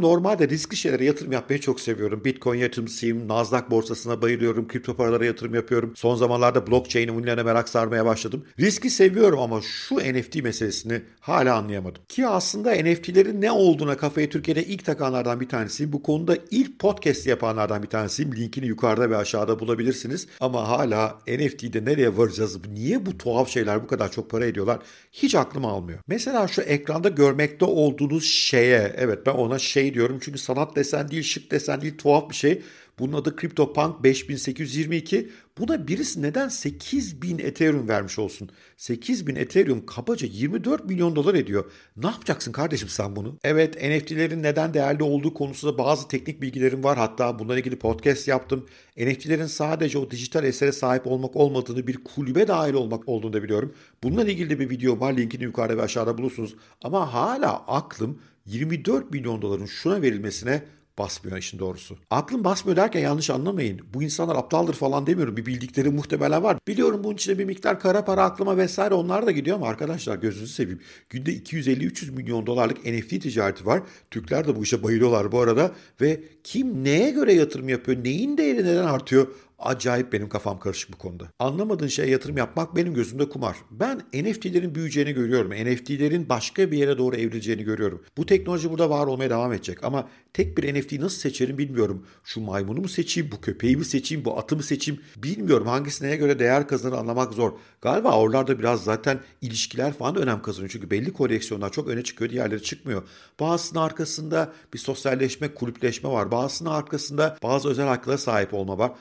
Normalde riskli şeylere yatırım yapmayı çok seviyorum. Bitcoin yatırımcısıyım, Nasdaq borsasına bayılıyorum, kripto paralara yatırım yapıyorum. Son zamanlarda blockchain ünlülerine merak sarmaya başladım. Riski seviyorum ama şu NFT meselesini hala anlayamadım. Ki aslında NFT'lerin ne olduğuna kafayı Türkiye'de ilk takanlardan bir tanesiyim. Bu konuda ilk podcast yapanlardan bir tanesiyim. Linkini yukarıda ve aşağıda bulabilirsiniz. Ama hala NFT'de nereye varacağız? Niye bu tuhaf şeyler bu kadar çok para ediyorlar? Hiç aklım almıyor. Mesela şu ekranda görmekte olduğunuz şeye, evet ben ona şey diyorum çünkü sanat desen değil, şık desen değil, tuhaf bir şey. Bunun adı CryptoPunk 5822. Buna birisi neden 8000 Ethereum vermiş olsun? 8000 Ethereum kabaca 24 milyon dolar ediyor. Ne yapacaksın kardeşim sen bunu? Evet NFT'lerin neden değerli olduğu konusunda bazı teknik bilgilerim var. Hatta bununla ilgili podcast yaptım. NFT'lerin sadece o dijital esere sahip olmak olmadığını bir kulübe dahil olmak olduğunu da biliyorum. Bununla ilgili de bir video var. Linkini yukarıda ve aşağıda bulursunuz. Ama hala aklım 24 milyon doların şuna verilmesine basmıyor işin doğrusu. Aklım basmıyor derken yanlış anlamayın. Bu insanlar aptaldır falan demiyorum. Bir bildikleri muhtemelen var. Biliyorum bunun içinde bir miktar kara para aklıma vesaire onlar da gidiyor ama arkadaşlar gözünüzü seveyim. Günde 250-300 milyon dolarlık NFT ticareti var. Türkler de bu işe bayılıyorlar bu arada. Ve kim neye göre yatırım yapıyor, neyin değeri neden artıyor Acayip benim kafam karışık bu konuda. Anlamadığın şeye yatırım yapmak benim gözümde kumar. Ben NFT'lerin büyüyeceğini görüyorum. NFT'lerin başka bir yere doğru evrileceğini görüyorum. Bu teknoloji burada var olmaya devam edecek ama tek bir NFT'yi nasıl seçerim bilmiyorum. Şu maymunu mu seçeyim, bu köpeği mi seçeyim, bu atı mı seçeyim bilmiyorum. Hangisi neye göre değer kazanır anlamak zor. Galiba oralarda biraz zaten ilişkiler falan da önem kazanıyor. Çünkü belli koleksiyonlar çok öne çıkıyor, diğerleri çıkmıyor. Bazısının arkasında bir sosyalleşme, kulüpleşme var. Bazısının arkasında bazı özel haklara sahip olma var.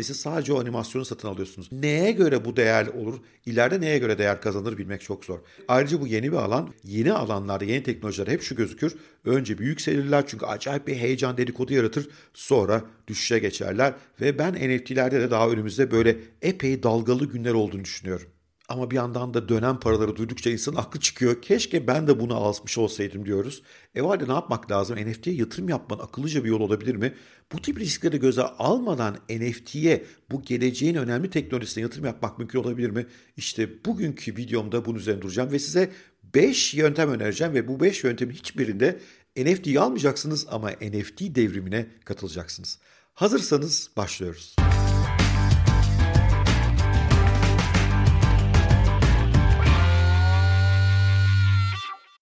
İse sadece o animasyonu satın alıyorsunuz. Neye göre bu değer olur? İleride neye göre değer kazanır bilmek çok zor. Ayrıca bu yeni bir alan. Yeni alanlarda, yeni teknolojiler hep şu gözükür. Önce bir yükselirler çünkü acayip bir heyecan dedikodu yaratır. Sonra düşüşe geçerler ve ben NFT'lerde de daha önümüzde böyle epey dalgalı günler olduğunu düşünüyorum. Ama bir yandan da dönem paraları duydukça insan aklı çıkıyor. Keşke ben de bunu almış olsaydım diyoruz. E halde ne yapmak lazım? NFT'ye yatırım yapmanın akıllıca bir yol olabilir mi? Bu tip riskleri göze almadan NFT'ye bu geleceğin önemli teknolojisine yatırım yapmak mümkün olabilir mi? İşte bugünkü videomda bunun üzerine duracağım ve size 5 yöntem önereceğim ve bu 5 yöntemin hiçbirinde NFT'yi almayacaksınız ama NFT devrimine katılacaksınız. Hazırsanız başlıyoruz.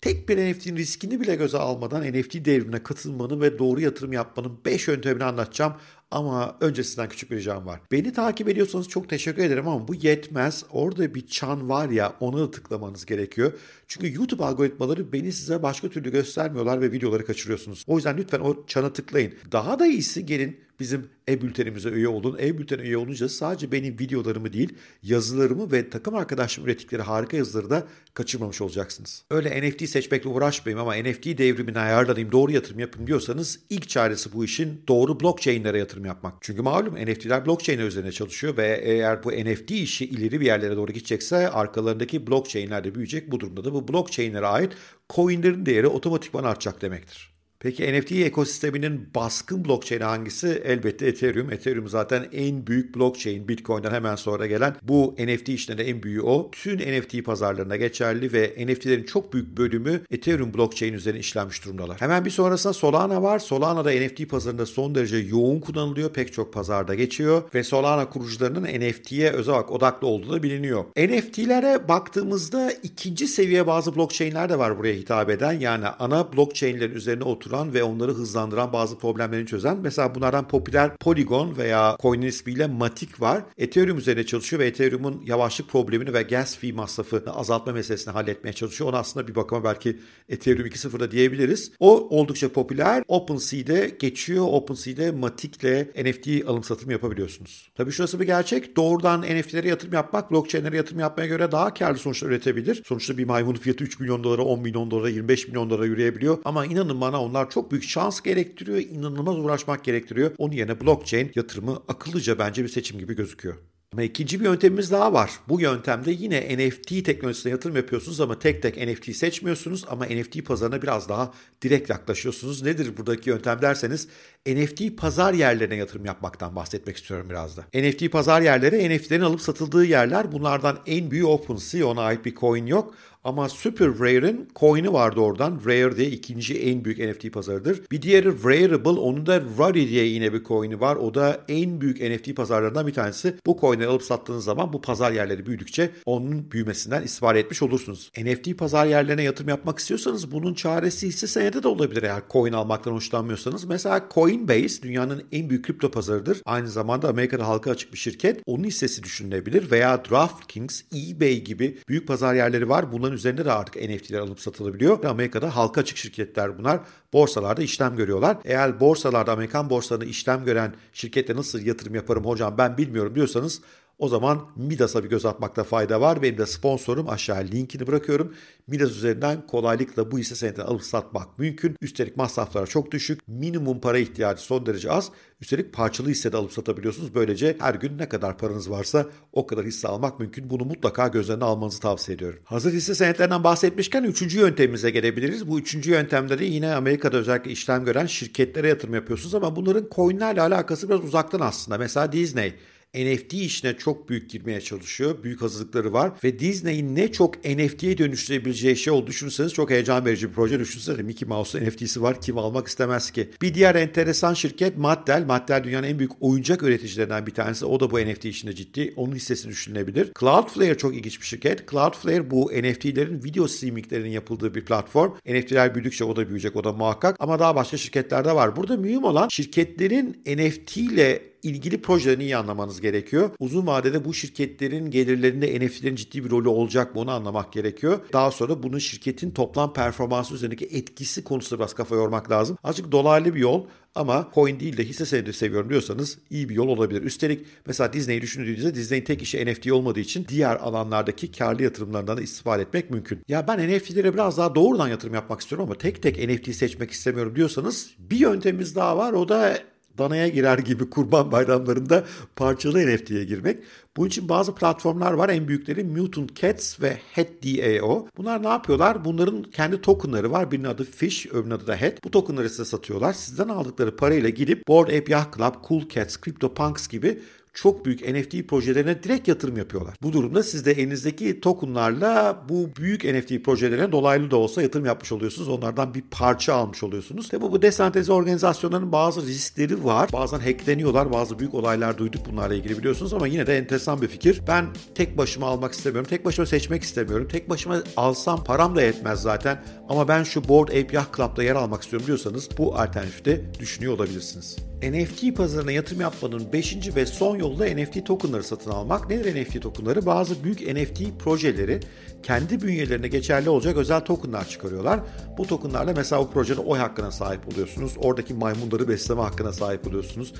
Tek bir NFT'nin riskini bile göze almadan NFT devrimine katılmanın ve doğru yatırım yapmanın 5 yöntemini anlatacağım. Ama öncesinden küçük bir ricam var. Beni takip ediyorsanız çok teşekkür ederim ama bu yetmez. Orada bir çan var ya ona da tıklamanız gerekiyor. Çünkü YouTube algoritmaları beni size başka türlü göstermiyorlar ve videoları kaçırıyorsunuz. O yüzden lütfen o çana tıklayın. Daha da iyisi gelin bizim e-bültenimize üye olun. E-bültene üye olunca sadece benim videolarımı değil yazılarımı ve takım arkadaşlarım ürettikleri harika yazıları da kaçırmamış olacaksınız. Öyle NFT seçmekle uğraşmayayım ama NFT devrimini ayarlanayım doğru yatırım yapın diyorsanız ilk çaresi bu işin doğru blockchain'lere yatırım yapmak. Çünkü malum NFT'ler blockchain üzerine çalışıyor ve eğer bu NFT işi ileri bir yerlere doğru gidecekse arkalarındaki blockchain'ler de büyüyecek. Bu durumda da bu blockchain'lere ait coin'lerin değeri otomatikman artacak demektir. Peki NFT ekosisteminin baskın blockchain'i hangisi? Elbette Ethereum. Ethereum zaten en büyük blockchain. Bitcoin'den hemen sonra gelen bu NFT işlerinde en büyüğü o. Tüm NFT pazarlarına geçerli ve NFT'lerin çok büyük bölümü Ethereum blockchain üzerine işlenmiş durumdalar. Hemen bir sonrasında Solana var. Solana da NFT pazarında son derece yoğun kullanılıyor. Pek çok pazarda geçiyor ve Solana kurucularının NFT'ye özel olarak odaklı olduğu da biliniyor. NFT'lere baktığımızda ikinci seviye bazı blockchain'ler de var buraya hitap eden. Yani ana blockchain'lerin üzerine oturan oturan ve onları hızlandıran bazı problemlerini çözen. Mesela bunlardan popüler Polygon veya coin'in ismiyle Matic var. Ethereum üzerine çalışıyor ve Ethereum'un yavaşlık problemini ve gas fee masrafını azaltma meselesini halletmeye çalışıyor. Ona aslında bir bakıma belki Ethereum 2.0'da diyebiliriz. O oldukça popüler. OpenSea'de geçiyor. OpenSea'de Matic'le NFT alım satım yapabiliyorsunuz. Tabii şurası bir gerçek. Doğrudan NFT'lere yatırım yapmak blockchain'lere yatırım yapmaya göre daha karlı sonuçlar üretebilir. Sonuçta bir maymunun fiyatı 3 milyon dolara, 10 milyon dolara, 25 milyon dolara yürüyebiliyor. Ama inanın bana onlar Bunlar çok büyük şans gerektiriyor, inanılmaz uğraşmak gerektiriyor. Onun yerine blockchain yatırımı akıllıca bence bir seçim gibi gözüküyor. Ama ikinci bir yöntemimiz daha var. Bu yöntemde yine NFT teknolojisine yatırım yapıyorsunuz ama tek tek NFT seçmiyorsunuz ama NFT pazarına biraz daha direkt yaklaşıyorsunuz. Nedir buradaki yöntem derseniz NFT pazar yerlerine yatırım yapmaktan bahsetmek istiyorum biraz da. NFT pazar yerleri NFT'lerin alıp satıldığı yerler. Bunlardan en büyüğü OpenSea ona ait bir coin yok. Ama Super Rare'ın coin'i vardı oradan. Rare diye ikinci en büyük NFT pazarıdır. Bir diğeri Rareable. Onun da Rari diye yine bir coin'i var. O da en büyük NFT pazarlarından bir tanesi. Bu coin'i alıp sattığınız zaman bu pazar yerleri büyüdükçe onun büyümesinden istifade etmiş olursunuz. NFT pazar yerlerine yatırım yapmak istiyorsanız bunun çaresi hisse senedi de olabilir eğer coin almaktan hoşlanmıyorsanız. Mesela Coinbase dünyanın en büyük kripto pazarıdır. Aynı zamanda Amerika'da halka açık bir şirket. Onun hissesi düşünülebilir veya DraftKings, eBay gibi büyük pazar yerleri var. Bunların üzerinde de artık NFT'ler alıp satılabiliyor. Amerika'da halka açık şirketler bunlar. Borsalarda işlem görüyorlar. Eğer borsalarda Amerikan borsalarında işlem gören şirkette nasıl yatırım yaparım hocam ben bilmiyorum diyorsanız o zaman Midas'a bir göz atmakta fayda var. Benim de sponsorum aşağı linkini bırakıyorum. Midas üzerinden kolaylıkla bu hisse senedini alıp satmak mümkün. Üstelik masraflar çok düşük. Minimum para ihtiyacı son derece az. Üstelik parçalı hisse de alıp satabiliyorsunuz. Böylece her gün ne kadar paranız varsa o kadar hisse almak mümkün. Bunu mutlaka göz önüne almanızı tavsiye ediyorum. Hazır hisse senetlerinden bahsetmişken üçüncü yöntemimize gelebiliriz. Bu üçüncü yöntemde de yine Amerika'da özellikle işlem gören şirketlere yatırım yapıyorsunuz ama bunların coinlerle alakası biraz uzaktan aslında. Mesela Disney. NFT işine çok büyük girmeye çalışıyor. Büyük hazırlıkları var ve Disney'in ne çok NFT'ye dönüştürebileceği şey olduğunu düşünürseniz çok heyecan verici bir proje. Düşünsene Mickey Mouse'un NFT'si var. Kim almak istemez ki? Bir diğer enteresan şirket Mattel. Mattel dünyanın en büyük oyuncak üreticilerinden bir tanesi. O da bu NFT işinde ciddi. Onun hissesi düşünülebilir. Cloudflare çok ilginç bir şirket. Cloudflare bu NFT'lerin video streaminglerinin yapıldığı bir platform. NFT'ler büyüdükçe o da büyüyecek. O da muhakkak. Ama daha başka şirketler de var. Burada mühim olan şirketlerin NFT ile ilgili projelerini iyi anlamanız gerekiyor. Uzun vadede bu şirketlerin gelirlerinde NFT'lerin ciddi bir rolü olacak mı onu anlamak gerekiyor. Daha sonra bunun şirketin toplam performansı üzerindeki etkisi konusunda biraz kafa yormak lazım. Azıcık dolaylı bir yol ama coin değil de hisse senedi seviyorum diyorsanız iyi bir yol olabilir. Üstelik mesela Disney'i düşündüğünüzde Disney'in tek işi NFT olmadığı için diğer alanlardaki karlı yatırımlarından da istifade etmek mümkün. Ya ben NFT'lere biraz daha doğrudan yatırım yapmak istiyorum ama tek tek NFT seçmek istemiyorum diyorsanız bir yöntemimiz daha var. O da danaya girer gibi kurban bayramlarında parçalı NFT'ye girmek. Bunun için bazı platformlar var. En büyükleri Mutant Cats ve Head.dao. Bunlar ne yapıyorlar? Bunların kendi tokenları var. Birinin adı Fish, öbürünün adı da Head. Bu tokenları size satıyorlar. Sizden aldıkları parayla gidip Bored Ape Yacht Club, Cool Cats, CryptoPunks gibi çok büyük NFT projelerine direkt yatırım yapıyorlar. Bu durumda siz de elinizdeki tokenlarla bu büyük NFT projelerine dolaylı da olsa yatırım yapmış oluyorsunuz. Onlardan bir parça almış oluyorsunuz. Tabi bu desentralize organizasyonların bazı riskleri var. Bazen hackleniyorlar. Bazı büyük olaylar duyduk bunlarla ilgili biliyorsunuz ama yine de enteresan bir fikir. Ben tek başıma almak istemiyorum. Tek başıma seçmek istemiyorum. Tek başıma alsam param da yetmez zaten. Ama ben şu Board Ape Yacht Club'da yer almak istiyorum diyorsanız bu alternatifte düşünüyor olabilirsiniz. NFT pazarına yatırım yapmanın 5. ve son yolu da NFT tokenları satın almak. Nedir NFT tokenları? Bazı büyük NFT projeleri kendi bünyelerine geçerli olacak özel tokenlar çıkarıyorlar. Bu tokenlarla mesela o projenin oy hakkına sahip oluyorsunuz. Oradaki maymunları besleme hakkına sahip oluyorsunuz.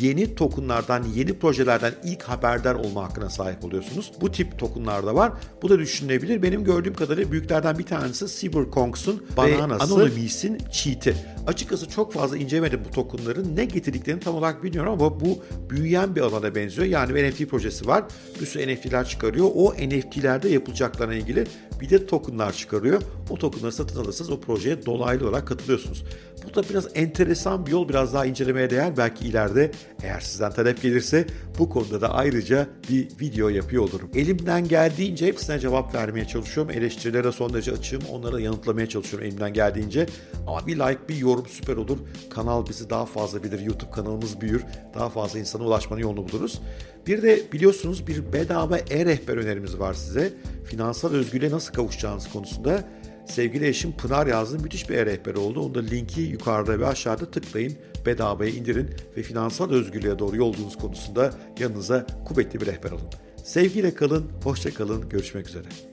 Yeni tokenlardan, yeni projelerden ilk haberdar olma hakkına sahip oluyorsunuz. Bu tip tokenlar da var. Bu da düşünülebilir. Benim gördüğüm kadarıyla büyüklerden bir tanesi Cyberkonks'un Bananas'ı ve Anonymous'in Cheat'i. Açıkçası çok fazla incelemedim bu tokenların. Ne getirdiklerini tam olarak bilmiyorum ama bu büyüyen bir alana benziyor. Yani bir NFT projesi var. Bir sürü NFT'ler çıkarıyor. O NFT'lerde yapılacaklarına ilgili bir de tokenlar çıkarıyor. O tokenları satın alırsınız o projeye dolaylı olarak katılıyorsunuz. Bu da biraz enteresan bir yol. Biraz daha incelemeye değer. Belki ileride eğer sizden talep gelirse bu konuda da ayrıca bir video yapıyor olurum. Elimden geldiğince hepsine cevap vermeye çalışıyorum. Eleştirilere son derece açığım. Onlara yanıtlamaya çalışıyorum elimden geldiğince. Ama bir like, bir yorum süper olur. Kanal bizi daha fazla bilir. YouTube kanalımız büyür. Daha fazla insana ulaşmanın yolunu buluruz. Bir de biliyorsunuz bir bedava e-rehber önerimiz var size. Finansal özgürlüğe nasıl kavuşacağınız konusunda sevgili eşim Pınar yazdığı müthiş bir e-rehber oldu. Onun da linki yukarıda ve aşağıda tıklayın, bedavaya indirin ve finansal özgürlüğe doğru yolculuğunuz konusunda yanınıza kuvvetli bir rehber alın. Sevgiyle kalın, hoşça kalın, görüşmek üzere.